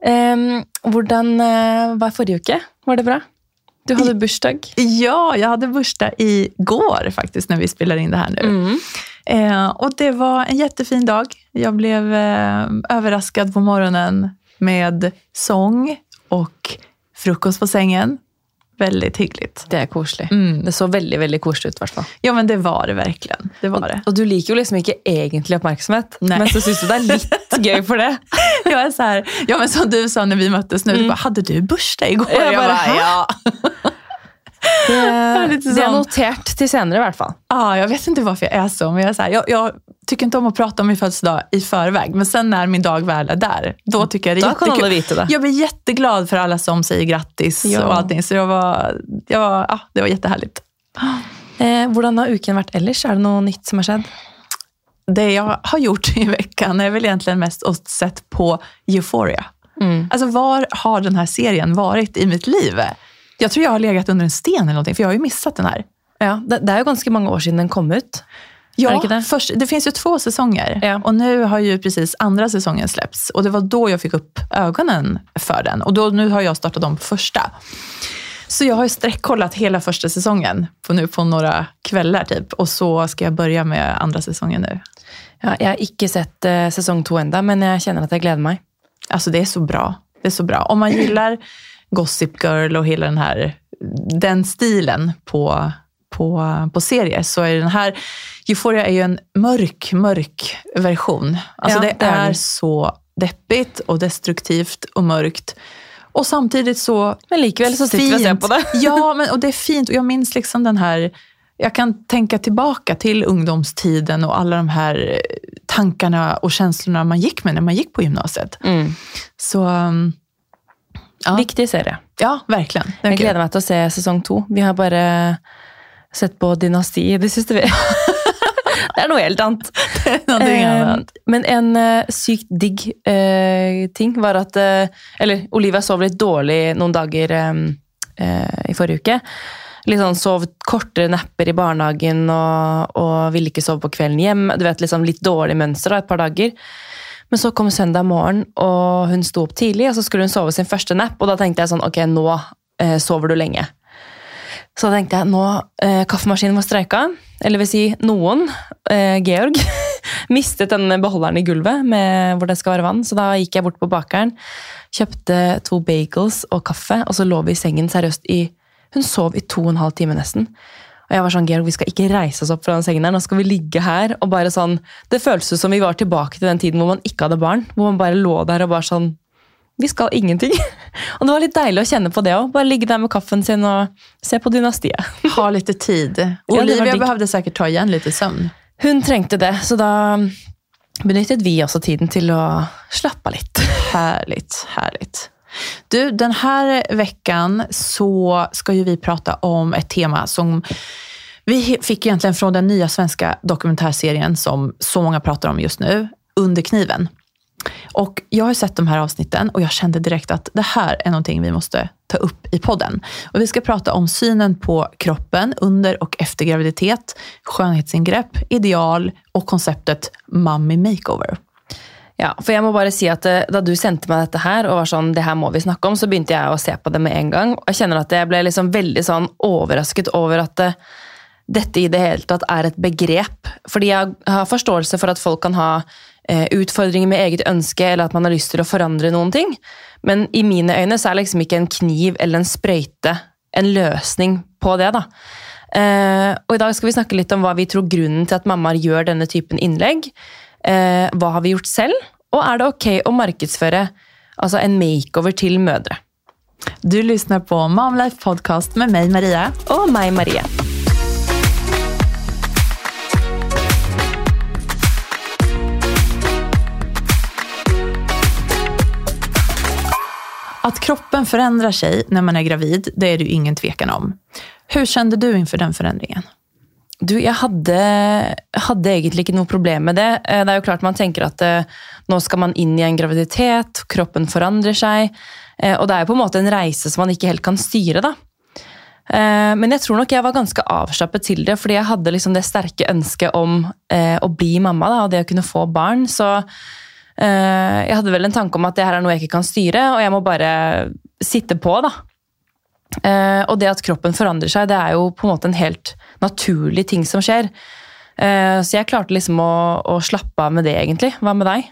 Um, hvordan uh, var forrige uke? Var det bra? Du hadde bursdag. Ja, jeg hadde bursdag igår faktisk, når vi spiller inn det her nu. Mm. Eh, og det var en kjempefin dag. Jeg ble eh, overrasket på morgenen med sång og frukost på sängen. Väldigt hyggligt. Det er koselig. Mm. Det så veldig veldig koselig ut. i hvert fall. Ja, men det var det verkligen. Det var det. Og du liker jo liksom ikke egentlig oppmerksomhet, Nei. men så syns du det er litt gøy for det. Jag är så här, ja men som du sa när vi möttes nu, du bara, hade du bursdag igår? Jag bara, bare, ja. Det, lite det er sånn. notert til senere, i hvert fall. Ja, jeg vet ikke hvorfor jeg er så, men jeg, er så här, jeg, jag tycker inte om att prata om min födelsedag i förväg, men sen när min dag väl är där, då tycker jag det är Da kan alla veta det. Jag blir jätteglad för alla som säger grattis Ja. och allting, så jag var, jag var, ja, det var jättehärligt. Eh, hvordan har uken vært ellers? Er det noe nytt som har skjedd? Det jag har gjort i veckan är väl egentligen mest att sett på Euphoria. Mm. Alltså var har den här serien varit i mitt liv? Jag tror jag har legat under en sten eller någonting, för jag har ju missat den här. Ja, det, det er jo ganske mange år siden den kom ut. Ja, Är det inte det? Först, det finns ju två säsonger Ja. och nu har ju precis andra säsongen släppts. Och det var då jag fick upp ögonen för den. Och då, nu har jag startat om på första. Så jag har ju streckkollat hela första säsongen på, nu på några kvällar typ. Och så ska jag börja med andra säsongen nu. Ja, jeg har ikke sett eh, säsong to enda, men jeg kjenner at jeg gleder meg. Alltså det är så bra. Det är så bra. Om man gillar Gossip Girl och hela den här den stilen på, på, på serier så er den här Euphoria er jo en mørk, mørk version. Altså, Ja, det, det er, är så deppigt og destruktivt og mørkt. Og samtidig så Men likevel så sitter vi og ser på det. Ja, men, og det er fint. Og jeg minns liksom den her jeg kan tenke tilbake til ungdomstiden og alle de her tankene og følelsene man gikk med når man gikk på gymnasiet. Mm. Så um, ja, Viktig serie. ja verkligen. Jeg gleder meg til å se sesong to. Vi har bare sett på Dynasti i det siste. vi. det er noe helt annet. Någonting Eh, men en eh, sykt digg eh, ting var at Eller Olivia sov litt dårlig noen dager i forrige uke. Litt sånn Sov kortere napper i barnehagen og, og ville ikke sove på kvelden hjem. Du vet, liksom Litt dårlig mønster da, et par dager. Men så kom søndag morgen, og hun sto opp tidlig, og så skulle hun sove sin første napp. Og da tenkte jeg sånn, ok, nå sover du lenge. Så da tenkte jeg nå eh, kaffemaskinen var streika, eller vil si noen, eh, Georg, mistet denne beholderen i gulvet med, hvor det skal være vann. Så da gikk jeg bort på bakeren, kjøpte to bagels og kaffe, og så lå vi i sengen seriøst i Hun sov i to og en halv time nesten. Og jeg var sånn, Georg, vi skal ikke reise oss opp fra den sengen her, nå skal vi ligge her. og bare sånn, Det føltes som vi var tilbake til den tiden hvor man ikke hadde barn. Hvor man bare lå der og bare sånn Vi skal ingenting. Og det var litt deilig å kjenne på det òg. Bare ligge der med kaffen sin og se på Dynastiet. Ha litt tid. Olivia behøvde sikkert ta igjen litt søvn. Hun trengte det, så da benyttet vi også tiden til å slappe av litt. Herlig. Herlig. Du, den här veckan så ska vi prate om et tema som vi fikk egentligen fra den nye svenska dokumentärserien som så mange prater om just nu, Under kniven. Och jag har sett de här avsnitten och jag kände direkt att det här är någonting vi måste ta upp i podden. Och vi ska prata om synen på kroppen under och efter graviditet, skönhetsingrepp, ideal och konceptet mommy makeover. Ja, for jeg må bare si at eh, Da du sendte meg dette her, og var sånn, det her må vi snakke om, så begynte jeg å se på det med en gang. Jeg kjenner at jeg ble liksom veldig sånn overrasket over at eh, dette i det hele tatt er et begrep. Fordi jeg har forståelse for at folk kan ha utfordringer med eget ønske, eller at man har lyst til å forandre noen ting. Men i mine øyne så er liksom ikke en kniv eller en sprøyte en løsning på det. da. Eh, og I dag skal vi snakke litt om hva vi tror grunnen til at mammaer gjør denne typen innlegg. Eh, hva har vi gjort selv, og er det ok å markedsføre altså en makeover til mødre? Du lysner på Mom Life Podcast med meg, Maria. Og meg, Marie. Att kroppen förändrar sig när man är gravid, det är det ju ingen tvekan om. Hur kände du inför den förändringen? Du, jeg hadde, hadde egentlig ikke noe problem med det. Eh, Det er jo klart Man tenker at eh, nå skal man inn i en graviditet, kroppen forandrer seg. eh, Og det er jo på en måte en reise som man ikke helt kan styre. da. Men jeg tror nok jeg var ganske avslappet til det, fordi jeg hadde liksom det sterke ønsket om å bli mamma da, og det å kunne få barn. Så jeg hadde vel en tanke om at det her er noe jeg ikke kan styre, og jeg må bare sitte på, da. Eh, og det at kroppen forandrer seg, det er jo på en måte en helt naturlig ting som skjer. Eh, så jeg klarte liksom å, å slappe av med det, egentlig. Hva med deg?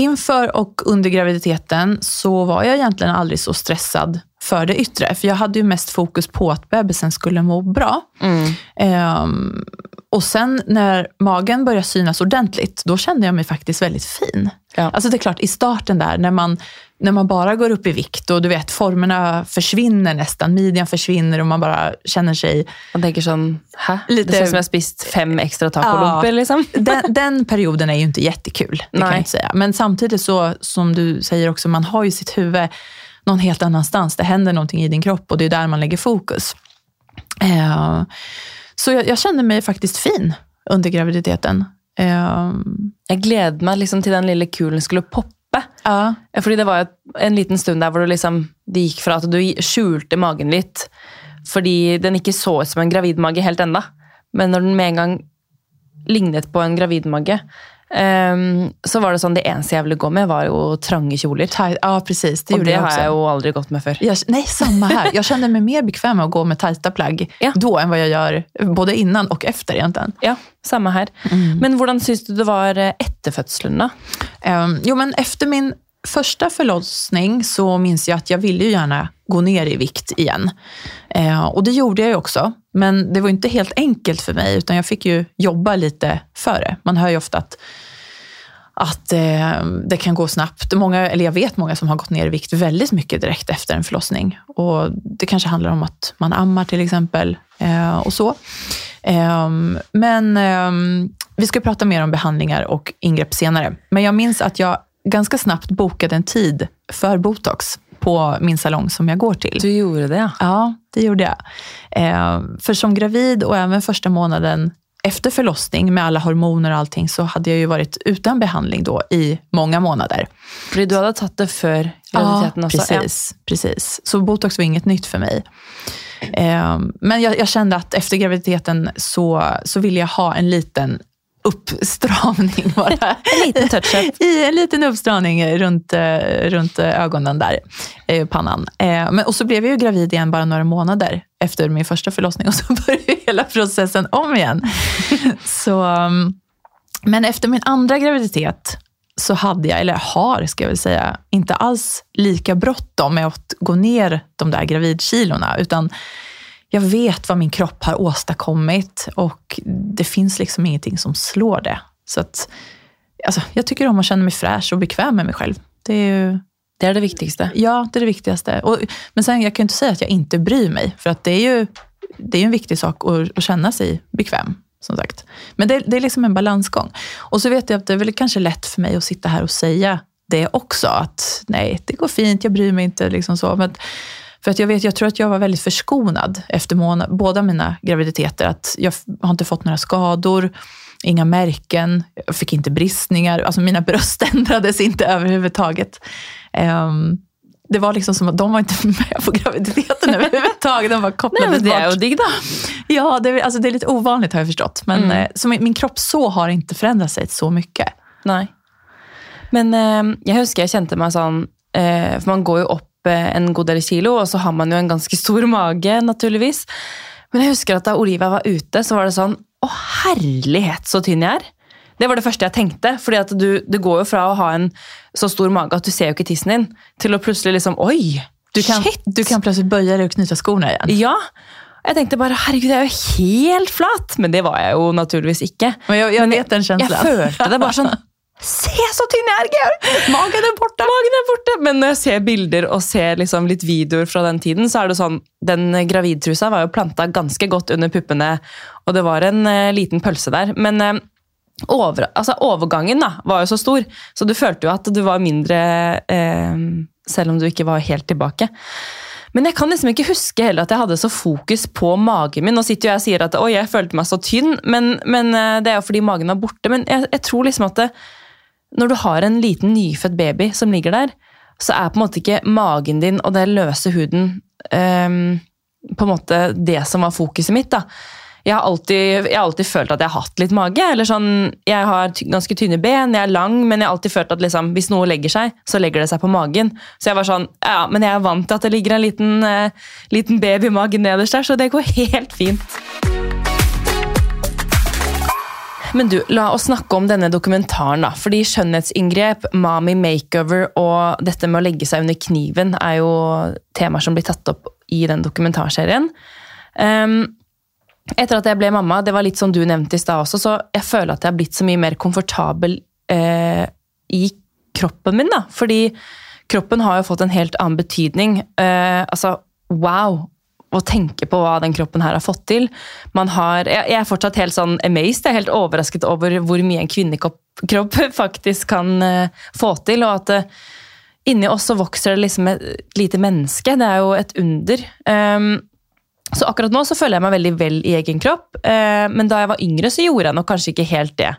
Inför og under graviditeten så var jeg egentlig aldri så stressad för det yttre. För jag hade ju mest fokus på att bebisen skulle må bra. Ehm, och sen när magen började synas ordentligt, då kände jag mig faktiskt väldigt fin. Ja. Alltså det är klart, i starten där, när man, när man bara går upp i vikt och du vet, formerna försvinner nästan, midjan försvinner och man bara känner sig Man tenker sånn Hä? Lite- Det ser ut som har spist fem ekstra Ja, liksom. den, den perioden är ju inte jättekul, det kan Nej. jag inte säga. Men samtidigt så, som du säger också, man har ju sitt huvud någon helt annanstans. Det händer någonting i din kropp och det är där man lägger fokus. Eh, så jag, jag kände mig faktiskt fin under graviditeten. Eh, Jeg gleder meg liksom til den lille kulen skulle poppe. ja, Fordi det var en liten stund der hvor du liksom, det gikk fra at du skjulte magen litt, fordi den ikke så ut som en gravidmage helt enda. Men når den med en gang lignet på en gravidmage, ehm, så var det sånn, det eneste jeg ville gå med var jo trange kjoler. tight, ja, precis. Det Og det jeg har jeg jo aldri gått med før. Jeg, nej, samme her. Jeg kjenner meg mer bekvem med å gå med tajta plagg Ja. da enn hva jeg gjør både innan og etter. Ja, samme her. Men hvordan syns du det var eh, etter fødselen, da? Um, jo, men efter min första förlossning så minns jag att jag ville ju gärna gå ner i vikt igen. Eh, och det gjorde jag ju också. Men det var inte helt enkelt för mig, utan jag fick ju jobba lite för det. Man hör ju ofta att, att eh, det kan gå snabbt. Jag vet många som har gått ner i vikt väldigt mycket direkt efter en förlossning. Och det kanske handlar om att man ammar till exempel eh, och så. Ehm, men ehm, vi ska prata mer om behandlingar och ingrepp senare. Men jag minns att jag ganska snabbt bokade en tid för botox på min salong som jag går till. Du gjorde det, ja. Ja, det gjorde jag. Eh, för som gravid och även första månaden efter förlossning med alla hormoner och allting så hade jag ju varit utan behandling då i många månader. Fordi du hadde tatt det før graviditeten også. precis, precis. Så botox var inget nytt för mig. Eh, men jag, jag kände att efter graviditeten så, så ville jag ha en liten uppstramning bara. En liten touch-up. I en liten uppstramning runt, eh, runt eh, ögonen där, eh, pannan. Men, och så blev jag ju gravid igen bara några månader efter min första förlossning och så började hela processen om igen. så, um, men efter min andra graviditet så hade jag, eller har ska jag väl säga, inte alls lika bråttom med att gå ner de där gravidkilorna, utan jag vet vad min kropp har åstadkommit och det finns liksom ingenting som slår det. Så att, alltså, jag tycker om att känna mig fräsch och bekväm med mig själv. Det är ju, Det er det viktigste. ja, det är det viktigaste. Och, men sen, jag kan ju inte säga att jag inte bryr mig, för att det är ju det är en viktig sak att, att känna sig bekväm. Som sagt. Men det, det är liksom en balansgång. Och så vet jag att det är väl kanske lätt för mig att sitta här och säga det också. Att nej, det går fint, jag bryr mig inte. Liksom så. Men, för att jag, vet, jag tror att jag var väldigt förskonad efter måna, båda mina graviditeter. Att jag har inte fått några skador, inga märken, jag fick inte bristningar. Alltså mina bröst ändrades inte överhuvudtaget. Um, det var liksom som att de var inte med på graviditeten överhuvudtaget. De var kopplade men det bort. jo digg. Ja, det, alltså det är lite ovanligt har jag förstått. Men Mm. eh, så min, min kropp så har inte förändrat sig så mycket. Nei. Men eh, jeg husker jeg kjente meg sånn eh, For man går jo opp en god del kilo, og så har man jo en ganske stor mage, naturligvis. Men jeg husker at da Olivia var ute, så var det sånn Å, herlighet, så tynn jeg er! Det var det første jeg tenkte. fordi at du, du går jo fra å ha en så stor mage at du ser jo ikke tissen din, til å plutselig liksom Oi! Du kan, shit! du kan plutselig bøye deg og knyta skoene igjen. Ja! Jeg tenkte bare herregud, jeg er jo helt flat! Men det var jeg jo naturligvis ikke. Men jeg, jeg, jeg, Jeg følte det bare sånn Se så tynn jeg er, Georg! Magen er borte! Magen er borte! Men når jeg ser bilder og ser liksom litt videoer fra den tiden, så er det sånn Den gravidtrusa var jo planta ganske godt under puppene, og det var en uh, liten pølse der. Men uh, over, altså, overgangen da, var jo så stor, så du følte jo at du var mindre uh, Selv om du ikke var helt tilbake. Men jeg kan liksom ikke huske heller at jeg hadde så fokus på magen min. Nå sitter jo jeg og sier at oi, jeg følte meg så tynn, men, men det er jo fordi magen var borte. Men jeg, jeg tror liksom at det, når du har en liten nyfødt baby som ligger der, så er på en måte ikke magen din og den løse huden um, på en måte det som var fokuset mitt. da. jeg har, alltid, jeg har alltid følt at jeg har hatt litt mage. eller sånn, Jeg har ganske tynne ben, jeg er lang, men jeg har alltid følt at liksom, hvis noe legger seg, så legger det seg på magen. Så jeg var sånn, ja, men jeg er vant til at det ligger en liten, uh, liten baby i magen nederst der, så det går helt fint. Men du, la oss snakke om denne dokumentaren. da, fordi Skjønnhetsinngrep, mami makeover og dette med å legge seg under kniven er jo temaer som blir tatt opp i den dokumentarserien. Um, etter at jeg ble mamma, det var litt som du nevnte i stad også, så jeg føler at jeg har blitt så mye mer komfortabel eh, i kroppen min. da, Fordi kroppen har jo fått en helt annen betydning. Eh, altså, wow! Å tenke på hva den kroppen her har fått til. Har, jeg, er fortsatt helt sånn amazed, jeg er helt overrasket over hvor mye en kvinnekropp faktisk kan eh, få til. og at eh, inni oss så vokser det liksom et lite menneske. Det er jo et under. Um, så akkurat nå så føler jeg meg veldig vel i egen kropp, eh, men da jeg var yngre, så gjorde jeg nok kanskje ikke helt det.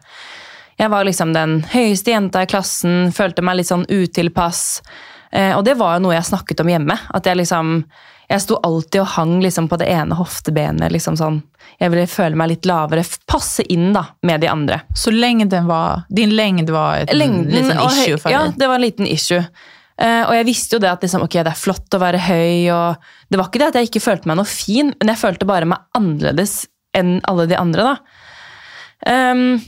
Jeg var liksom den høyeste jenta i klassen, følte meg litt sånn utilpass. Eh, og det var jo noe jeg snakket om hjemme. At jeg liksom Jeg sto alltid og hang liksom på det ene hoftebenet. liksom sånn, Jeg ville føle meg litt lavere, passe inn da, med de andre. Så lengden var, din lengde var et Lengden, liten issue for Ja, det var en liten issue. Uh, og jeg visste jo det at liksom, okay, det er flott å være høy, og det var ikke det at jeg ikke følte meg noe fin, men jeg følte bare meg annerledes enn alle de andre. da. Um,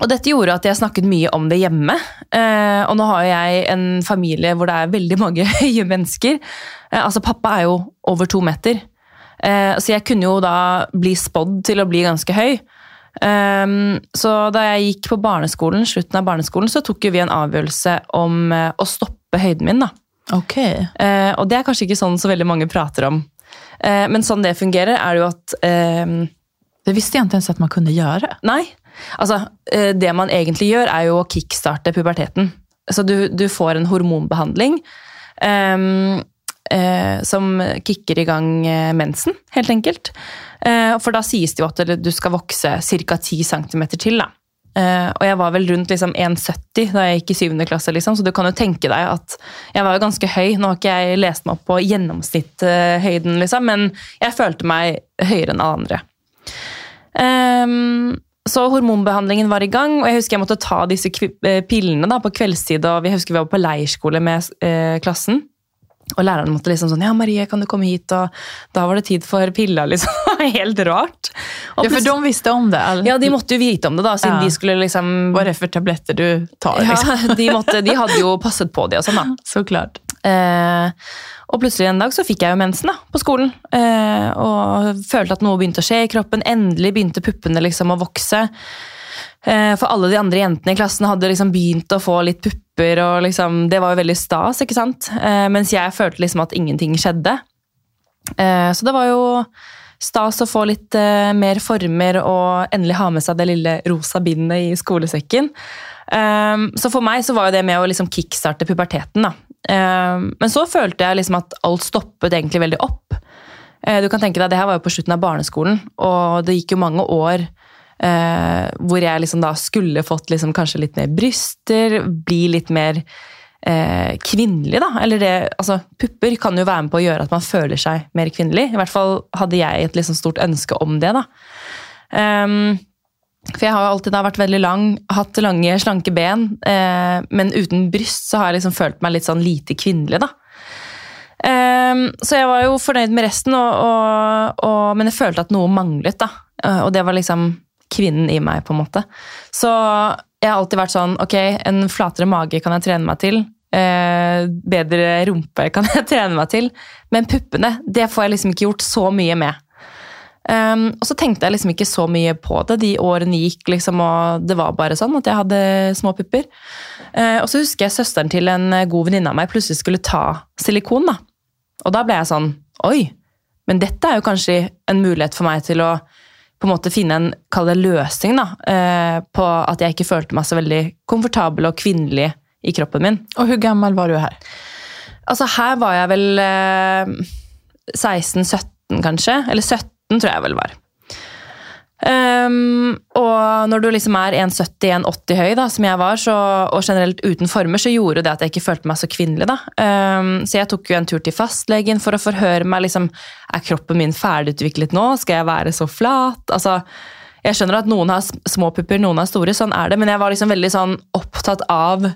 og dette gjorde at jeg snakket mye om det hjemme. Eh, og nå har jeg en familie hvor det er veldig mange høye mennesker. Eh, altså, pappa er jo over to meter, Eh, så jeg kunne jo da bli spådd til å bli ganske høy. Ehm, så da jeg gikk på barneskolen, slutten av barneskolen, så tok jo vi en avgjørelse om eh, å stoppe høyden min. da. Ok. Eh, og det er kanskje ikke sånn så veldig mange prater om. Men sånn det fungerer, er jo at eh, Det visste jeg ikke ens at man kunne gjøre. Nei. Altså, det man egentlig gjør, er jo å kickstarte puberteten. Så du, du får en hormonbehandling ehm, eh, som kicker i gang eh, mensen, helt enkelt. Eh, for da sies det jo at du skal vokse ca. 10 cm til. da. Eh, og jeg var vel rundt liksom 1,70 da jeg gikk i 7. klasse, liksom, så du kan jo tenke deg at jeg var jo ganske høy. Nå har ikke jeg lest meg opp på gjennomsnitthøyden, liksom, men jeg følte meg høyere enn alle andre. Um, så hormonbehandlingen var i gang, og jeg husker jeg måtte ta disse eh, pillene da, på kveldstid. og Vi husker vi var på leirskole med eh, klassen. Og læreren måtte liksom sånn Ja, Marie, kan du komme hit? Og da var det tid for piller, liksom. Helt rart. Og Ja, for de visste om det? Eller? ja, de måtte jo vite om det, da, siden Ja. de skulle liksom Hva er det for tabletter du tar? Liksom? ja, de, måtte, de hadde jo passet på det og sånn, da. Så klart. Eh, og plutselig en dag så fikk jeg jo mensen da, på skolen. Eh, og følte at noe begynte å skje i kroppen. Endelig begynte puppene liksom å vokse. Eh, for alle de andre jentene i klassen hadde liksom begynt å få litt pupper, og liksom, det var jo veldig stas. ikke sant? Eh, mens jeg følte liksom at ingenting skjedde. Eh, så det var jo stas å få litt mer former og endelig ha med seg det lille rosa bindet i skolesekken. Så for meg så var jo det med å liksom kickstarte puberteten. da. Men så følte jeg liksom at alt stoppet egentlig veldig opp. Du kan tenke deg, Det her var jo på slutten av barneskolen, og det gikk jo mange år eh, hvor jeg liksom da skulle fått liksom kanskje litt mer bryster, bli litt mer eh, kvinnelig. da. Eller det, altså Pupper kan jo være med på å gjøre at man føler seg mer kvinnelig. I hvert fall hadde jeg et liksom stort ønske om det. da. Um, for jeg har jo alltid da vært veldig lang, hatt lange, slanke ben, eh, men uten bryst så har jeg liksom følt meg litt sånn lite kvinnelig, da. Eh, så jeg var jo fornøyd med resten, og, og, og, men jeg følte at noe manglet, da. Eh, og det var liksom kvinnen i meg, på en måte. Så jeg har alltid vært sånn, ok, en flatere mage kan jeg trene meg til. Eh, bedre rumpe kan jeg trene meg til. Men puppene, det får jeg liksom ikke gjort så mye med. Um, og så tenkte jeg liksom ikke så mye på det. De årene gikk, liksom, og det var bare sånn at jeg hadde små pupper. Uh, og så husker jeg søsteren til en god venninne av meg plutselig skulle ta silikon. da. Og da ble jeg sånn Oi, men dette er jo kanskje en mulighet for meg til å på en måte finne en kall det løsning da, uh, på at jeg ikke følte meg så veldig komfortabel og kvinnelig i kroppen min. Og hvor gammel var du her? Altså, her var jeg vel uh, 16-17, kanskje. Eller 17 tror jeg vel var. Um, og når du liksom er 1,70-1,80 høy, da, som jeg var, så, og generelt uten former, så gjorde det at jeg ikke følte meg så kvinnelig. da. Um, så jeg tok jo en tur til fastlegen for å forhøre meg. liksom, Er kroppen min ferdigutviklet nå? Skal jeg være så flat? Altså, Jeg skjønner at noen har små pupper, noen har store, sånn er det, men jeg var liksom veldig sånn opptatt av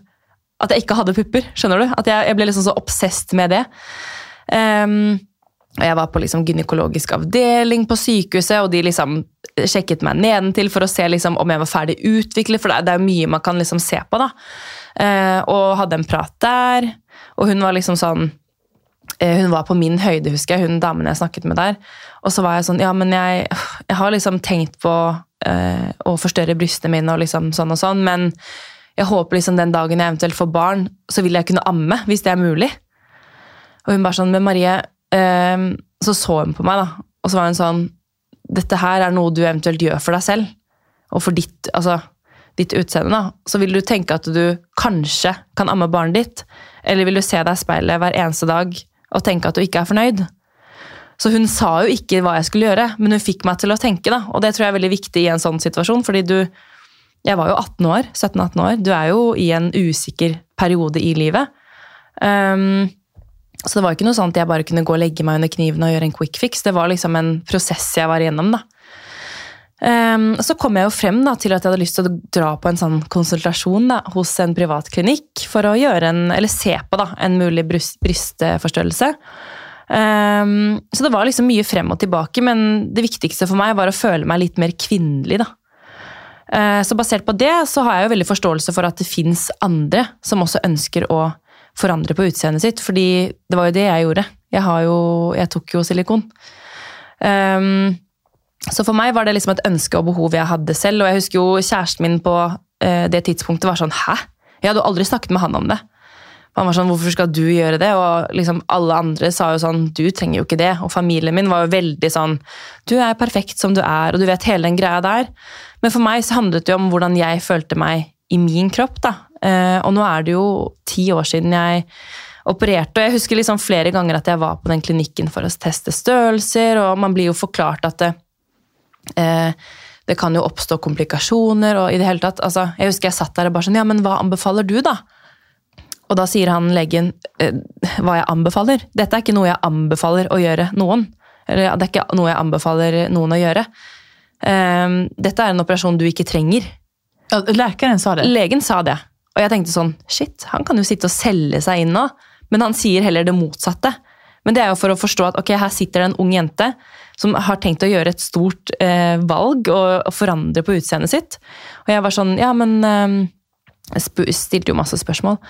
at jeg ikke hadde pupper. skjønner du? At jeg, jeg ble liksom så obsesst med det. Um, og jeg var på liksom gynekologisk avdeling på sykehuset, og de liksom sjekket meg nedentil for å se liksom om jeg var ferdig utviklet, for det er mye man kan liksom se på. da. Eh, og hadde en prat der, og hun var liksom sånn eh, Hun var på min høyde, husker jeg, hun damen jeg snakket med der. Og så var jeg sånn Ja, men jeg, jeg har liksom tenkt på eh, å forstørre brystene mine og liksom sånn og sånn, men jeg håper liksom den dagen jeg eventuelt får barn, så vil jeg kunne amme, hvis det er mulig. Og hun bare sånn Men Marie Ehm, så så hun på meg, da, og så var hun sånn Dette her er noe du eventuelt gjør for deg selv, og for ditt, altså, ditt utseende. da, Så vil du tenke at du kanskje kan amme barnet ditt, eller vil du se deg i speilet hver eneste dag og tenke at du ikke er fornøyd? Så hun sa jo ikke hva jeg skulle gjøre, men hun fikk meg til å tenke. da, Og det tror jeg er veldig viktig i en sånn situasjon, fordi du Jeg var jo 18 år, 17-18 år. Du er jo i en usikker periode i livet. Um, så det var ikke noe sånn at jeg bare kunne gå og legge meg under kniven og gjøre en quick fix. Det var liksom en prosess jeg var igjennom. da. Um, så kom jeg jo frem da, til at jeg hadde lyst til å dra på en sånn konsultasjon da, hos en privat klinikk for å gjøre en, eller se på da, en mulig bryst, brystforstørrelse. Um, så det var liksom mye frem og tilbake, men det viktigste for meg var å føle meg litt mer kvinnelig. da. Uh, så basert på det så har jeg jo veldig forståelse for at det fins andre som også ønsker å forandre på utseendet sitt. Fordi det var jo det jeg gjorde. Jeg, jo, jeg tok jo silikon. Um, så for meg var det liksom et ønske og behov jeg hadde selv. Og jeg husker jo kjæresten min på uh, det tidspunktet var sånn Hæ? Jeg hadde jo aldri snakket med han om det. Han var sånn, Hvorfor skal du gjøre det? Og liksom alle andre sa jo sånn Du trenger jo ikke det. Og familien min var jo veldig sånn Du er perfekt som du er, og du vet hele den greia der. Men for meg så handlet det jo om hvordan jeg følte meg i min kropp. da. Eh, og nå er det jo ti år siden jeg opererte, og jeg husker liksom flere ganger at jeg var på den klinikken for å teste størrelser, og man blir jo forklart at det, eh, det kan jo oppstå komplikasjoner, og i det hele tatt altså, Jeg husker jeg satt der og bare sånn Ja, men hva anbefaler du, da? Og da sier han legen eh, hva jeg anbefaler. Dette er ikke noe jeg anbefaler å gjøre noen. Eller det er ikke noe jeg anbefaler noen å gjøre. Dette er en operasjon du ikke trenger. Ja, Legen sa det? Legen sa det. Og jeg tenkte sånn Shit, han kan jo sitte og selge seg inn nå. Men han sier heller det motsatte. Men det er jo for å forstå at ok, her sitter det en ung jente som har tenkt å gjøre et stort eh, valg og, og, forandre på utseendet sitt. Og jeg var sånn Ja, men eh, Jeg stilte jo masse spørsmål.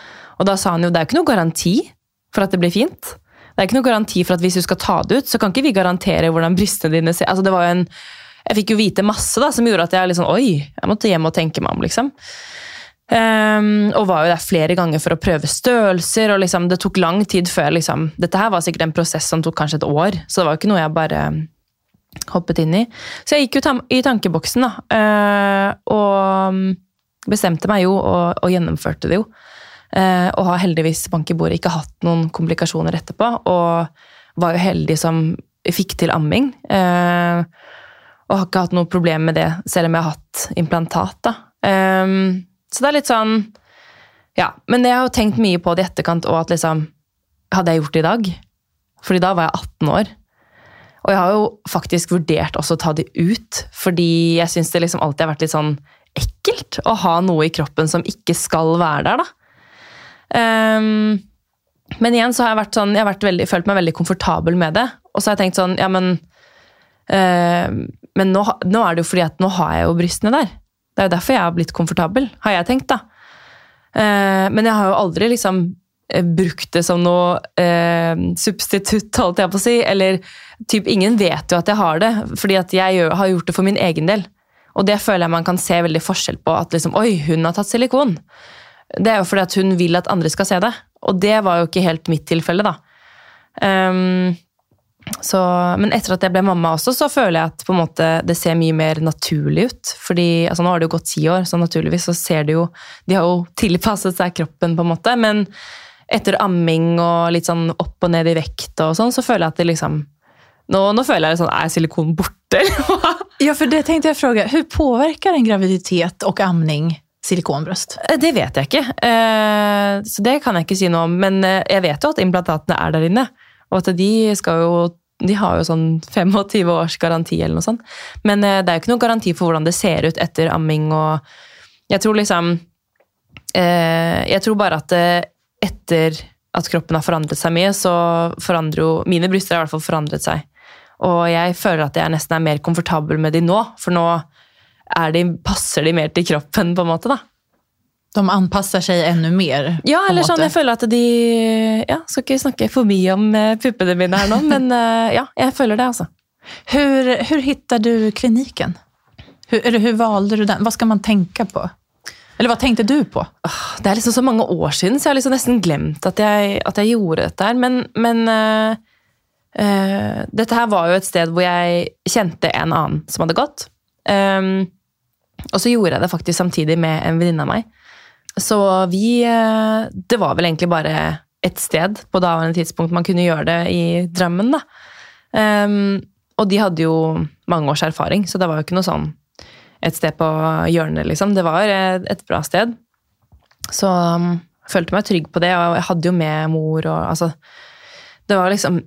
Og da sa han jo det er jo ikke noe garanti for at det blir fint. Det er ikke noe garanti for at hvis du skal ta det ut, så kan ikke vi garantere hvordan brystene dine ser Altså det var jo en Jeg fikk jo vite masse da, som gjorde at jeg liksom Oi, jeg måtte hjem og tenke meg om, liksom. Um, og var jo der flere ganger for å prøve størrelser. og liksom, Det tok lang tid før liksom, Dette her var sikkert en prosess som tok kanskje et år, så det var jo ikke noe jeg bare hoppet inn i. Så jeg gikk jo i tankeboksen da, uh, og bestemte meg jo og, og gjennomførte det jo. Uh, og har heldigvis bank i bordet ikke hatt noen komplikasjoner etterpå. Og var jo heldig som fikk til amming. Uh, og har ikke hatt noe problem med det, selv om jeg har hatt implantat. da. Um, så det er litt sånn Ja. Men jeg har jo tenkt mye på det i etterkant, og at liksom Hadde jeg gjort det i dag? Fordi da var jeg 18 år. Og jeg har jo faktisk vurdert også å ta det ut, fordi jeg syns det liksom alltid har vært litt sånn ekkelt å ha noe i kroppen som ikke skal være der, da. Um, men igjen så har jeg vært sånn, jeg har vært veldig, følt meg veldig komfortabel med det. Og så har jeg tenkt sånn, ja, men uh, Men nå, nå, er det jo fordi at nå har jeg jo brystene der. Det er jo derfor jeg har blitt komfortabel, har jeg tenkt, da. Eh, men jeg har jo aldri liksom eh, brukt det som noe eh, substitutt, holdt jeg på å si. Eller typ, ingen vet jo at jeg har det, fordi at jeg gjør, har gjort det for min egen del. Og det føler jeg man kan se veldig forskjell på. At liksom, oi, hun har tatt silikon. Det er jo fordi at hun vil at andre skal se det. Og det var jo ikke helt mitt tilfelle, da. Um, så, men etter at jeg ble mamma også, så føler jeg at måte det ser mye mer naturlig ut. Fordi altså Nå har det jo gått ti år, så naturligvis så ser det jo De har jo tilpasset seg kroppen, på en måte. Men etter amming og litt sånn opp og ned i vekt og sånn, så føler jeg at det liksom Nå, nå føler jeg det sånn, er silikon borte? eller hva? Ja, for det tenkte jeg å spørre. Hvordan påvirker en graviditet og amming silikonbröst? Eh, Det vet jeg ikke, eh, så det kan jeg ikke si noe om. Men eh, jeg vet jo at implantatene er der inne, og at de skal jo de har jo sånn 25 års garanti eller noe sånt. Men eh, det er jo ikke noen garanti for hvordan det ser ut etter amming. og Jeg tror liksom eh, Jeg tror bare at eh, etter at kroppen har forandret seg mye, så forandrer jo Mine bryster har i hvert fall forandret seg. Og jeg føler at jeg nesten er mer komfortabel med de nå, for nå de, passer de mer til kroppen, på en måte. da. De anpasser seg enda mer. Ja, eller sånn, jeg føler at de ja, Skal ikke snakke for mye om eh, puppene mine her nå, men eh, ja, jeg føler det, altså. Hvordan finner du kliniken? Hur, eller hur valde du den? Hva skal man tenke på? Eller hva tenkte du på? Det er liksom så mange år siden, så jeg har liksom nesten glemt at jeg, at jeg gjorde dette her. Men, men uh, uh, dette her var jo et sted hvor jeg kjente en annen som hadde gått. Um, og så gjorde jeg det faktisk samtidig med en venninne av meg. Så vi eh, Det var vel egentlig bare et sted på daværende tidspunkt man kunne gjøre det i Drammen, da. Um, og de hadde jo mange års erfaring, så det var jo ikke noe sånn et sted på hjørnet, liksom. Det var eh, et bra sted. Så um, jeg følte meg trygg på det, og jeg hadde jo med mor og altså Det var liksom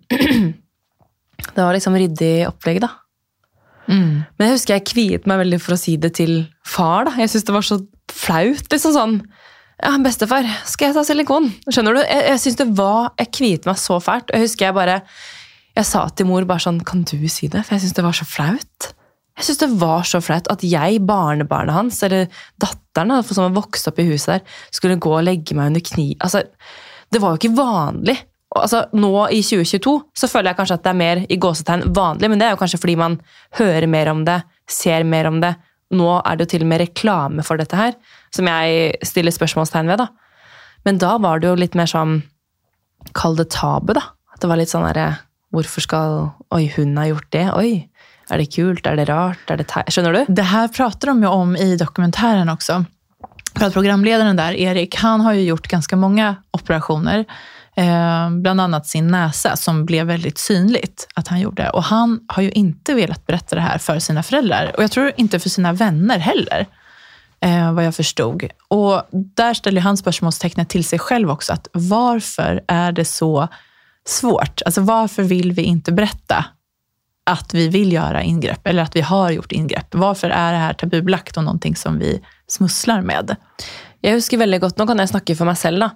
Det var liksom ryddig opplegg, da. Mm. Men jeg husker jeg kviet meg veldig for å si det til far. da. Jeg syntes det var så flaut. liksom sånn, ja, 'Bestefar, skal jeg ta silikon?' Skjønner du? Jeg, jeg synes det var, jeg kviet meg så fælt. Jeg husker jeg bare jeg sa til mor bare sånn 'Kan du si det?' For jeg syns det var så flaut. Jeg synes det var så flaut at jeg, barnebarnet hans, eller datteren da, som har vokst opp i huset der, skulle gå og legge meg under kni. Altså, det var jo ikke vanlig. Altså, nå i 2022 så føler jeg kanskje at det er mer i gåsetegn vanlig, men det er jo kanskje fordi man hører mer om det, ser mer om det. Nå er det jo til og med reklame for dette her, som jeg stiller spørsmålstegn ved. da. Men da var det jo litt mer sånn Kall det tabu, da. At det var litt sånn derre Hvorfor skal Oi, hun har gjort det. Oi. Er det kult? Er det rart? Er det. Skjønner du? Det her prater de jo om i dokumentären også. För att programledaren där, Erik, han har ju gjort ganska många operationer. Eh, bland annat sin näsa som blev väldigt synligt att han gjorde. Och han har ju inte velat berätta det här för sina föräldrar. Och jag tror inte för sina vänner heller. Eh, vad jag förstod. Och där ställer han spörsmålstecknet till sig själv också. Att varför är det så svårt? Alltså varför vill vi inte berätta att vi vill göra ingrepp eller att vi har gjort ingrepp. Varför är det här tabubelagt och någonting som vi smusslar med? Jeg husker veldig godt, Nå kan jeg snakke for meg selv, da.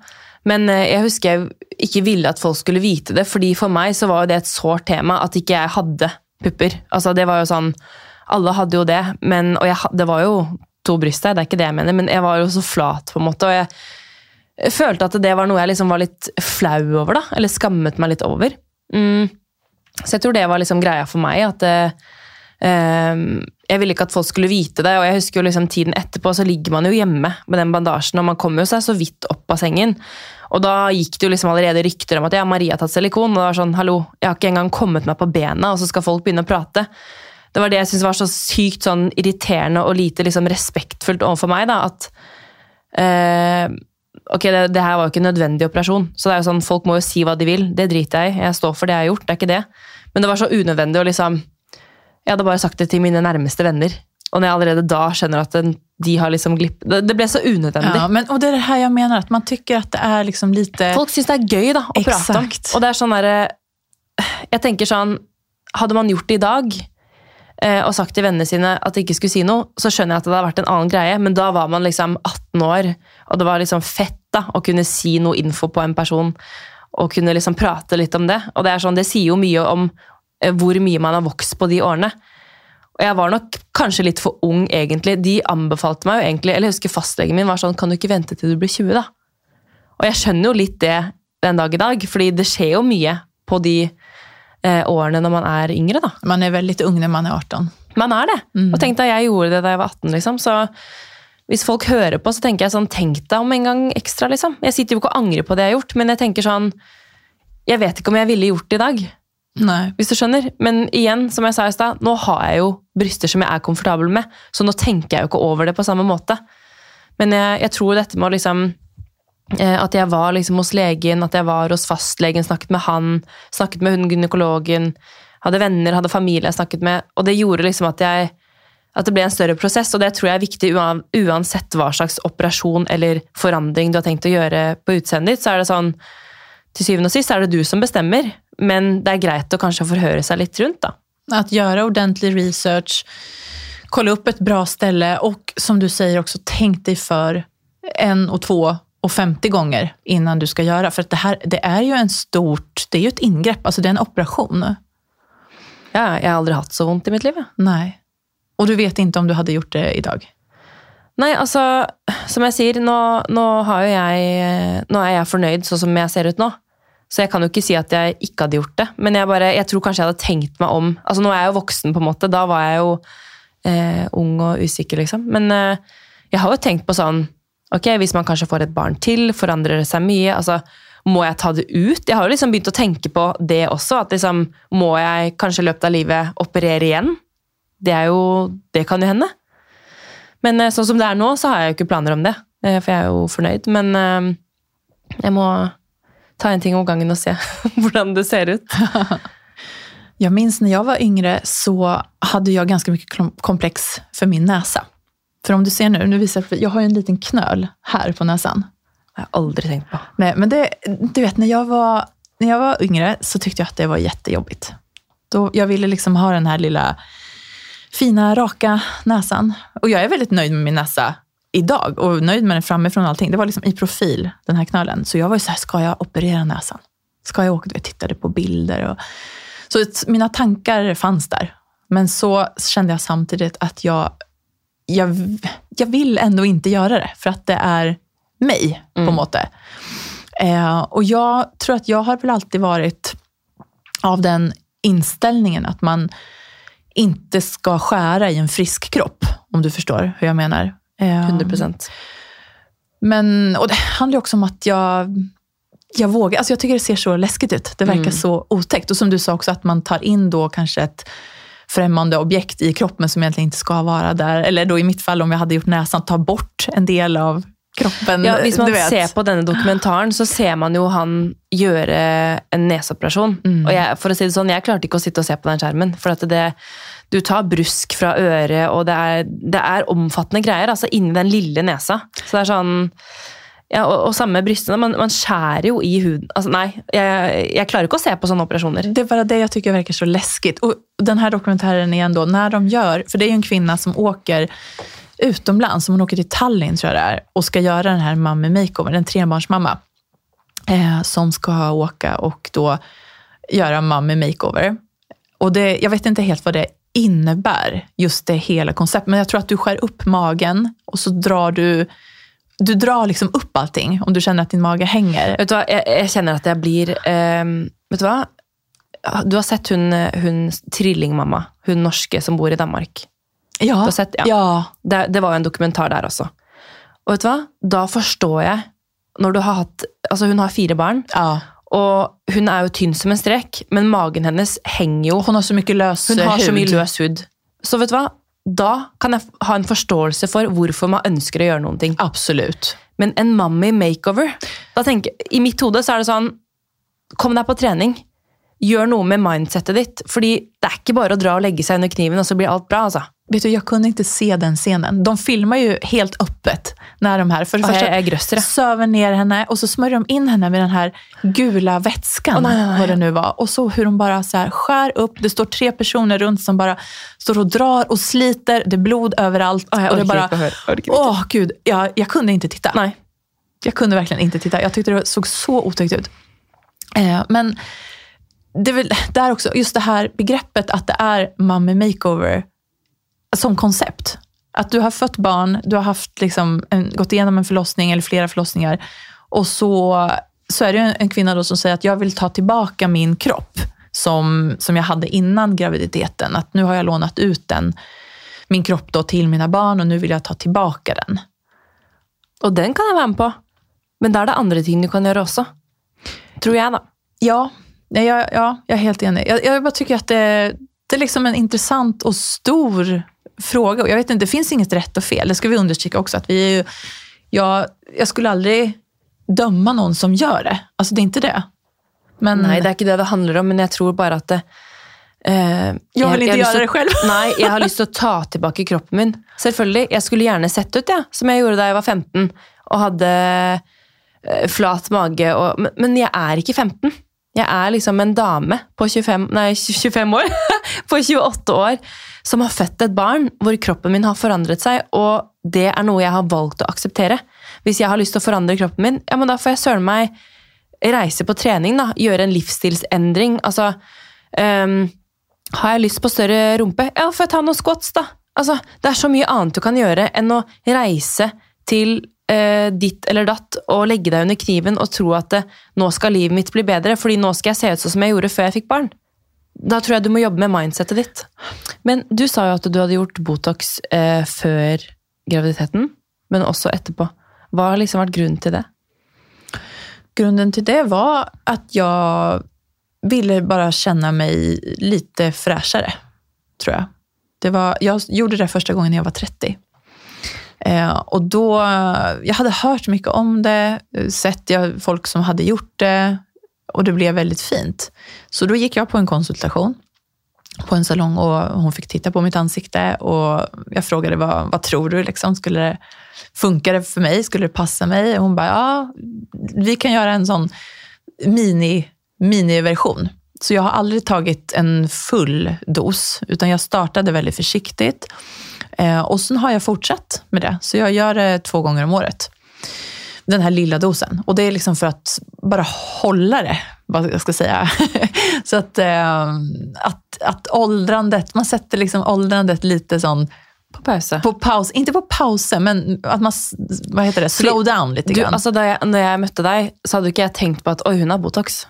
Men eh, jeg husker jeg ikke ville at folk skulle vite det. fordi for meg så var det et sårt tema at ikke jeg hadde pupper. Altså det var jo sånn, Alle hadde jo det, men, og jeg, det var jo to bryst her, det er ikke det jeg mener, men jeg var jo så flat, på en måte. og jeg følte at det var noe jeg liksom var litt flau over, da. Eller skammet meg litt over. Mm. Så jeg tror det var liksom greia for meg. at eh, eh, Jeg ville ikke at folk skulle vite det. Og jeg husker jo liksom tiden etterpå, så ligger man jo hjemme med den bandasjen, og man kommer jo seg så vidt opp av sengen. Og da gikk det jo liksom allerede rykter om at ja, Maria har tatt silikon. Og det var sånn, hallo, jeg har ikke engang kommet meg på bena, og så skal folk begynne å prate. Det var det jeg syntes var så sykt sånn irriterende og lite liksom respektfullt overfor meg. da, at eh, Ok, det, det her var jo ikke en nødvendig operasjon, så det er jo sånn, folk må jo si hva de vil. Det driter jeg i. Jeg står for det jeg har gjort. det er ikke det. Men det var så unødvendig å liksom Jeg hadde bare sagt det til mine nærmeste venner. Og når jeg allerede da skjønner at den, de har liksom glipp det, det ble så unødvendig. Ja, men, og det er det her jeg mener, at man tykker at det er liksom lite... Folk syns det er gøy da, å prate om. Exakt. Og det er sånn derre Jeg tenker sånn Hadde man gjort det i dag eh, og sagt til vennene sine at de ikke skulle si noe, så skjønner jeg at det hadde vært en annen greie, men da var man liksom 18 år, og det var liksom fett da, å kunne si noe info på en person og kunne liksom prate litt om det. Og det er sånn, det sier jo mye om eh, hvor mye man har vokst på de årene. Og jeg var nok kanskje litt for ung, egentlig. De anbefalte meg jo egentlig Eller jeg husker fastlegen min var sånn Kan du ikke vente til du blir 20, da? Og jeg skjønner jo litt det den dag i dag, fordi det skjer jo mye på de eh, årene når man er yngre, da. Man er vel litt ung når man er 18. Man er det. Og tenk deg, jeg gjorde det da jeg var 18, liksom. Så hvis folk hører på, så tenker jeg sånn Tenk deg om en gang ekstra, liksom. Jeg sitter jo ikke og angrer på det jeg har gjort, men jeg tenker sånn Jeg vet ikke om jeg ville gjort det i dag. Nei. hvis du skjønner. Men igjen, som jeg sa i stad, nå har jeg jo bryster som jeg er komfortabel med, så nå tenker jeg jo ikke over det på samme måte. Men jeg, jeg tror dette med å liksom eh, At jeg var liksom hos legen, at jeg var hos fastlegen, snakket med han, snakket med hun gynekologen, hadde venner, hadde familie jeg snakket med, og det gjorde liksom at jeg at det ble en større prosess, og det tror jeg er viktig uansett hva slags operasjon eller forandring du har tenkt å gjøre på utseendet ditt. så er det sånn, Til syvende og sist er det du som bestemmer, men det er greit å kanskje forhøre seg litt rundt. da. Att gjøre ordentlig research, kolla opp et bra ställe og som du sier også tänk deg for en og två och 50 gånger innan du ska göra. För att det här det är ju en stort, det är ju ett ingrepp, alltså det är en operation. Ja, jeg har aldri hatt så vondt i mitt liv. Ja. Nej. Och du vet inte om du hade gjort det idag? Nei, altså, som jeg sier, nå, nå, jeg, nå er jeg fornøyd sånn som jeg ser ut nå. Så jeg kan jo ikke si at jeg ikke hadde gjort det. Men jeg, bare, jeg tror kanskje jeg hadde tenkt meg om altså Nå er jeg jo voksen, på en måte. Da var jeg jo eh, ung og usikker, liksom. Men eh, jeg har jo tenkt på sånn Ok, hvis man kanskje får et barn til, forandrer det seg mye. altså må jeg ta det ut? Jeg har jo liksom begynt å tenke på det også. at liksom, Må jeg kanskje i løpet av livet operere igjen? Det, jo, det kan jo hende. Men eh, sånn som det er nå, så har jeg jo ikke planer om det. eh, For jeg er jo fornøyd. Men eh, jeg må ta en ting om gangen og se hvordan det ser ut. Jeg minns når jeg var yngre så hadde jeg ganske mye kompleks for min näsa. För om du ser nu, nu visar jag, jag har ju en liten knöl här på näsan. Det har jeg aldri tenkt på. Nej, men det, du vet, när jag, var, när jag var yngre så tyckte jag att det var jättejobbigt. Då, jag ville liksom ha den här lilla fina, raka näsan. Och jag är väldigt nöjd med min näsa idag och nöjd med den framifrån och allting. Det var liksom i profil, den här knölen. Så jag var ju så här, ska jag operera näsan? Ska jag åka? Jag tittade på bilder. Och... Så mine mina tankar fanns där. Men så kände jag samtidigt att jag, jag, jag vill ändå inte göra det. För att det är mig, på en måte. Eh, och jag tror att jag har väl alltid varit av den inställningen att man inte ska skära i en frisk kropp, om du förstår hur jag menar. Eh, 100%. men, och det handlar också om att jag, jag vågar. Alltså jag tycker det ser så läskigt ut. Det verkar Mm. så otäckt. Och som du sa också, att man tar in då kanske ett främmande objekt i kroppen som egentligen inte ska vara där. Eller då i mitt fall, om jag hade gjort näsan, ta bort en del av kroppen. Ja, hvis man ser på denne dokumentaren, så ser man jo han gjøre en neseoperasjon. Mm. Og jeg, for å si det sånn, jeg klarte ikke å sitte og se på den skjermen. For at det, du tar brusk fra øret, og det er, det er omfattende greier altså inni den lille nesa. Så det er sånn ja, og, og samme brystene. Man, man skjærer jo i huden. Altså, nei, jeg, jeg klarer ikke å se på sånne operasjoner. Det er bare det jeg syns virker så läskigt. Og denne dokumentaren igjen, da, når de gjør For det er jo en kvinne som åker utomlands, som hun åker til Tallinn tror jeg det er, og skal gjøre denne mamma makeover, en trebarnsmamma, eh, som skal åke og da gjøre mamma makeover. Og det, jeg vet ikke helt hva det innebærer, just det hele konceptet, men jeg tror at du skjærer opp magen og så drar du du drar liksom opp allting om du kjenner at din mage henger. Vet du hva, jeg, jeg kjenner at jeg blir um, Vet du hva? Du har sett hun, hun trillingmamma, hun norske som bor i Danmark. Ja, har sett- ja. ja. Det, det var jo en dokumentar der også. Og vet du hva? Da forstår jeg når du har hatt Altså, hun har fire barn, ja. og hun er jo tynn som en strek, men magen hennes henger jo Hun har så mycket lös Hun har så mye løs hud. Så vet du hva? Da kan jeg ha en forståelse for hvorfor man ønsker å gjøre noen ting. Absolutt. Men en mommy makeover da tenker, I mitt hode så er det sånn Kom deg på trening. Gjør noe med mindsettet ditt. Fordi det er ikke bare å dra og legge seg under kniven, og så blir alt bra. altså. Vet du, Jeg kunne ikke se den scenen. De filmer jo helt åpent. når de her, For det første søver jeg. henne og så smører de inn henne med den her gula vätskan, Oh. Och så hvor de bare så her, skjærer opp. det står tre personer rundt som bare står og drar og sliter, det er blod overalt. Oh, och det bare, å gud, Jeg, jeg kunne ikke titta. Nei. Jeg kunne virkelig ikke titta. Jeg syntes det så så otäckt ut. Eh, men det är väl är också, just det här begreppet att det är mommy makeover som koncept. Att du har fött barn, du har haft liksom en, gått igenom en förlossning eller flera förlossningar och så, så är det en, en kvinna då som säger att jag vill ta tillbaka min kropp som, som jag hade innan graviditeten. Att nu har jag lånat ut den, min kropp då till mina barn och nu vill jag ta tillbaka den. Og den kan jeg være med på. Men da er det andre ting du kan gjøre også. Tror jeg, da. Ja, nej, jag, ja, jag är helt enig. Jag, jag bara tycker att det, det är liksom en intressant och stor fråga. Och jag vet inte, det finns inget rätt och fel. Det ska vi understryka också. Att vi är ju, jag, jag skulle aldrig dømme noen som gjør det. Altså, det er ikke det. Men Nei, det er ikke det det handler om, men jeg tror bare at det, eh, Jeg vil ikke gjøre det selv. Nei, jeg har lyst til å ta tilbake kroppen min. Selvfølgelig. Jeg skulle gjerne sett ut, ja, som jeg gjorde da jeg var 15 og hadde eh, flat mage. Og, men, men jeg er ikke 15. Jeg er liksom en dame på 25, nei, 25 år, på 28 år, som har født et barn hvor kroppen min har forandret seg, og det er noe jeg har valgt å akseptere. Hvis jeg har lyst til å forandre kroppen min, ja, men da får jeg søren meg reise på trening, da. Gjøre en livsstilsendring. Altså, um, har jeg lyst på større rumpe? Ja, får jeg ta noen squats, da. Altså, det er så mye annet du kan gjøre enn å reise til eh, ditt eller datt og legge deg under kniven og tro at det, nå skal livet mitt bli bedre, fordi nå skal jeg se ut sånn som jeg gjorde før jeg fikk barn. Da tror jeg du må jobbe med mindsetet ditt. Men du sa jo at du hadde gjort Botox eh, før graviditeten, men også etterpå. Hva har liksom vært grunnen til det? Grunnen til det var at jeg ville bare kjenne meg lite freshere, tror jeg. Var, jeg gjorde det første gangen jeg var 30. Eh, och då, jag hade hört mycket om det, sett folk som hade gjort det och det blev väldigt fint. Så då gick jag på en konsultation på en salong och hon fick titta på mitt ansikte och jag frågade vad, vad tror du? Liksom, skulle det, funkar det för mig? Skulle det passa mig? Och hon bara, ja, vi kan göra en sån mini, miniversion. Så jag har aldrig tagit en full dos, utan jag startade väldigt försiktigt. Eh, och sen har jag fortsatt med det, så jag gör det två gånger om året. Den här lilla dosen. Och det är liksom för att bara hålla det, vad jag ska säga. så att, eh, att, att åldrandet, man sätter liksom åldrandet lite sån På pause. på paus. Inte på pause, men at man, hva heter det, slow down litt. Du, altså, jeg, når jeg møtte deg, så hadde ikke jeg tenkt på at oi, hun har Botox.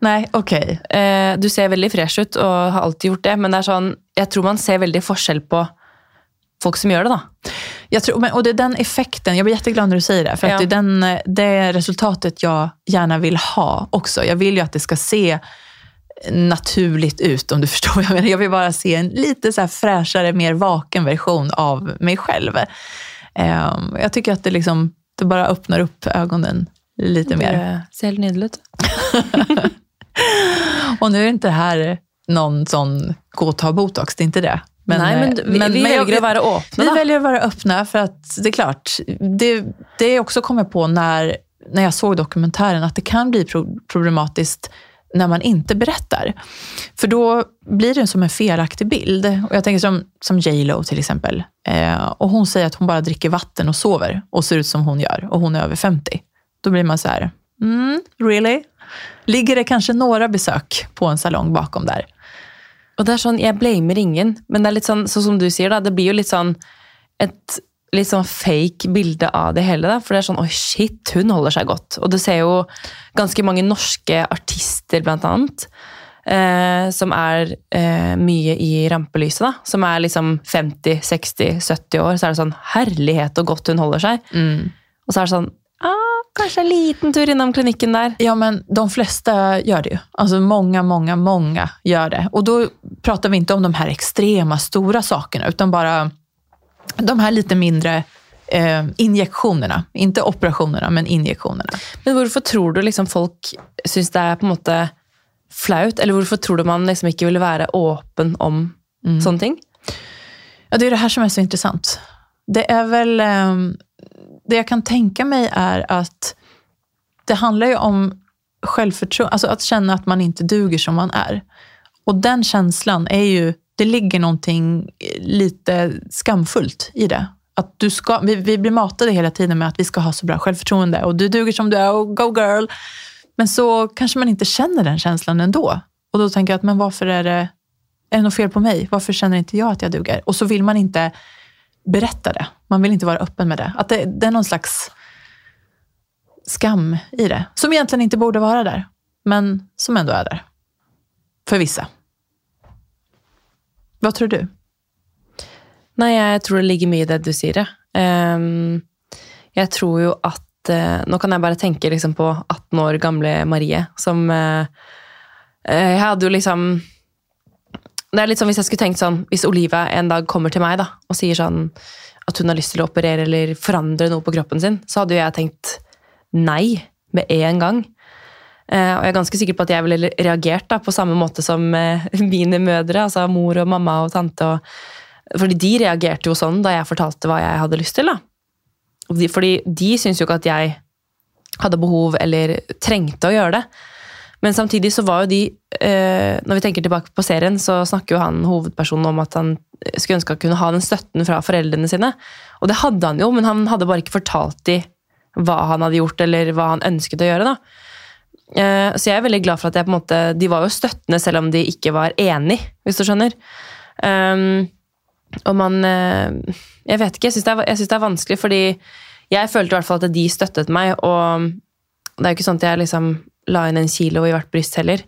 Nej, ok. Eh, du ser veldig fresh ut og har alltid gjort det, men det er sånn, jeg tror man ser veldig forskjell på folk som gjør det. da. Jag tror, men, och det är den effekten, jag blir jätteglad når du sier det, for Ja. att det er den, det resultatet jeg gjerne vil ha også. Jeg vil jo at det skal se naturligt ut, om du forstår. jag menar. Jag vill bara se en lite så fräschare, mer vaken version av meg selv. Ehm, jeg tycker at det, liksom, det bare åpner opp øynene litt mer. Det ser helt nydelig ut. Och nu är inte det här någon sån gå och ta botox, det är inte det. Nei, men, vi, vi men vi, väljer å være åpne, Vi väljer att vara öppna för att det är klart, det, det jag också kommer på när, när jag såg dokumentären att det kan bli pro- problematiskt när man inte berättar. För då blir det som en felaktig bild. Och jag tänker som, som J Lo till exempel. Eh, och hon säger att hon bara dricker vatten och sover och ser ut som hon gör. Och hon är över 50. Då blir man så här, mm, really? Ligger det kanskje några besøk på en salong bakom der. Og det er sånn, Jeg blamer ingen, men det er litt sånn, sånn som du sier, da, det blir jo litt sånn et litt sånn fake bilde av det hele. da, For det er sånn Oi, shit, hun holder seg godt. Og du ser jo ganske mange norske artister, blant annet, eh, som er eh, mye i rampelyset. da, Som er liksom 50, 60, 70 år. Så er det sånn Herlighet og godt hun holder seg. Og så er det sånn ah, Kanskje en liten tur innom klinikken der. Ja, men de flesta gör det ju. Alltså många, många, många gör det. Och då pratar vi inte om de här extrema stora sakerna, utan bara de här lite mindre eh, injektionerna. Inte operationerna, men injektionerna. Men hvorfor tror du liksom folk syns det er på en måte flaut? Eller hvorfor tror du man liksom ikke vil være åpen om sånne ting? Ja, det är det här som är så intressant. Det är väl, eh, det jag kan tänka mig är att det handlar ju om självförtroende, alltså att känna att man inte duger som man är. Och den känslan är ju, det ligger någonting lite skamfullt i det. Att du ska, vi, vi blir matade hela tiden med att vi ska ha så bra självförtroende och du duger som du är och go girl. Men så kanske man inte känner den känslan ändå. Och då tänker jag att men varför är det, är det något fel på mig? Varför känner inte jag att jag duger? Och så vill man inte berätta det. Man vill inte vara öppen med det. Att det, det är någon slags skam i det. Som egentligen inte borde vara där. Men som ändå är där. För vissa. Vad tror du? Nei, jeg tror det ligger mye i det du sier, um, Ehm, jeg tror jo at uh, Nå kan jeg bare tenke liksom på 18 år gamle Marie, som uh, eh, Jeg hadde jo liksom Det er litt sånn hvis jeg skulle tenkt sånn Hvis Olivia en dag kommer til meg da, og sier sånn at hun har lyst til å operere eller forandre noe på kroppen sin, så hadde jo jeg tenkt nei med en gang. Eh, og jeg er ganske sikker på at jeg ville reagert da, på samme måte som eh, mine mødre, altså mor og mamma og tante. Og, fordi de reagerte jo sånn da jeg fortalte hva jeg hadde lyst til. da. Fordi de syntes jo ikke at jeg hadde behov eller trengte å gjøre det. Men samtidig så var jo de eh, Når vi tenker tilbake på serien, så snakker jo han hovedpersonen om at han skulle ønske å kunne ha den støtten fra foreldrene sine. Og det hadde han jo, men han hadde bare ikke fortalt de hva han hadde gjort, eller hva han ønsket å gjøre. da. Eh, så jeg er veldig glad for at jeg på en måte, de var jo støttende selv om de ikke var enig, hvis du skjønner. Um, og man eh, Jeg vet ikke, jeg syns det, det, er vanskelig, fordi jeg følte i hvert fall at de støttet meg, og det er jo ikke sånn at jeg liksom la inn en kilo i hvert bryst heller.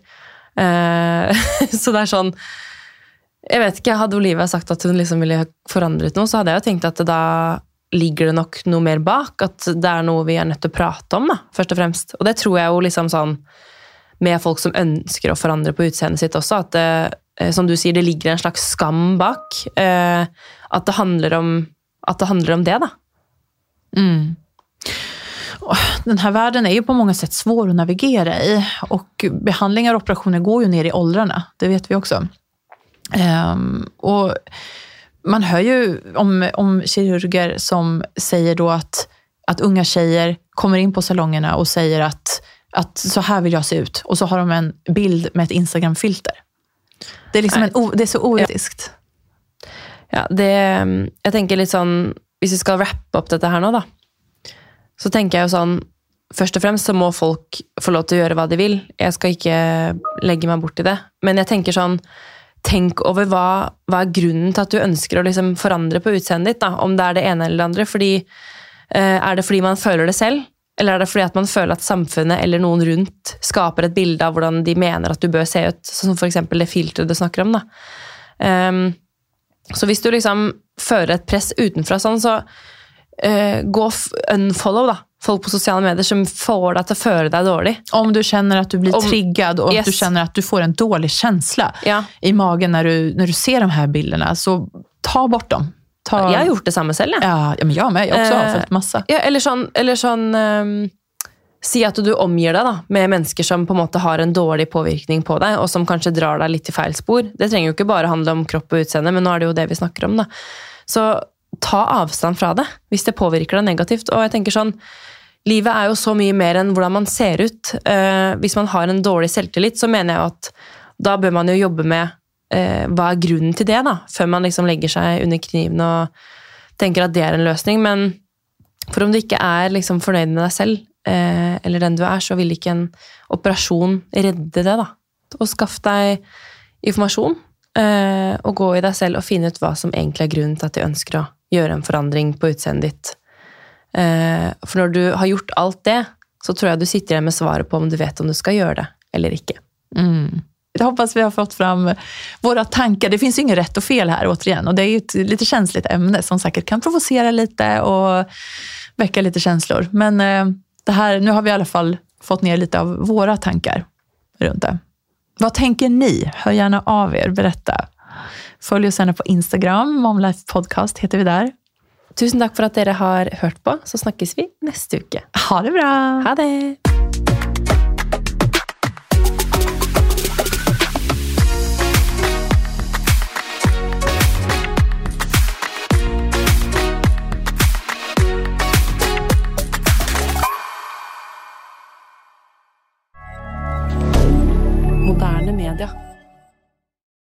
Uh, så det er sånn Jeg vet ikke, Hadde Olivia sagt at hun liksom ville forandret noe, så hadde jeg jo tenkt at da ligger det nok noe mer bak. At det er noe vi er nødt til å prate om, da, først og fremst. Og det tror jeg jo liksom sånn med folk som ønsker å forandre på utseendet sitt også, at det, eh, som du sier, det ligger en slags skam bak. Eh, at det om, at det, handler om det, da. Mm. Den här världen är ju på många sätt svår att navigera i och behandlingar och operationer går ju ner i åldrarna, det vet vi också. Um, och man hör ju om, om kirurger som säger då att, att unga tjejer kommer in på salongerna och säger att, att så här vill jag se ut. Och så har de en bild med ett Instagram-filter. Det liksom en, det er så oetisk. Ja, det Jeg tenker litt sånn Hvis vi skal rappe opp dette her nå, da, så tenker jeg jo sånn Først og fremst så må folk få lov til å gjøre hva de vil. Jeg skal ikke legge meg bort i det. Men jeg tenker sånn tenk over hva, hva, er grunnen til at du ønsker å liksom forandre på utseendet ditt. Da, om det er det ene eller det andre. Fordi, eh, er det fordi man føler det selv, eller er det fordi at man føler at samfunnet eller noen rundt skaper et bilde av hvordan de mener at du bør se ut? Sånn som f.eks. det filteret du snakker om. Um, så hvis du liksom fører et press utenfra sånn, så uh, gå unfollow, da folk på sosiale medier som får deg til å føle deg dårlig. Om du kjenner at du blir Om, triggad og yes. at du kjenner at du får en dårlig känsla ja. i magen når du, når du ser de her bildene, så ta bort dem. Ta... Jeg har gjort det samme selv. Ja, ja men jeg med. Jeg også har følt masse. Ja, eller sånn, eller sånn um, Si at du omgir deg da, med mennesker som på en måte har en dårlig påvirkning på deg, og som kanskje drar deg litt i feil spor. Det trenger jo ikke bare handle om kropp og utseende, men nå er det jo det vi snakker om. da. Så ta avstand fra det hvis det påvirker deg negativt. Og jeg tenker sånn, livet er jo så mye mer enn hvordan man ser ut. Eh, hvis man har en dårlig selvtillit, så mener jeg at da bør man jo jobbe med eh, hva er grunnen til det, da, før man liksom legger seg under kniven og tenker at det er en løsning. Men for om du ikke er liksom fornøyd med deg selv, eh, eller den du er, så vil ikke en operasjon redde det. da. Og skaff deg informasjon, og gå i deg selv og finne ut hva som egentlig er grunnen til at du ønsker å gjøre en forandring på utseendet ditt Eh, for når du har gjort alt det, så tror jeg du sitter igjen med svaret på om du vet om du skal gjøre det eller ikke. Mm. Jag hoppas vi har fått fram våra tankar. Det finns ju inget rätt och fel här återigen. Och det är ju ett lite känsligt ämne som säkert kan provocera lite och väcka lite känslor. Men eh, det här, nu har vi i alla fall fått ner lite av våra tankar runt det. Vad tänker ni? Hör gärna av er, berätta. Följ oss gjerne på Instagram, Momlife Podcast heter vi der. Tusen takk for at dere har hørt på. Så snakkes vi neste uke. Ha det bra! Ha det!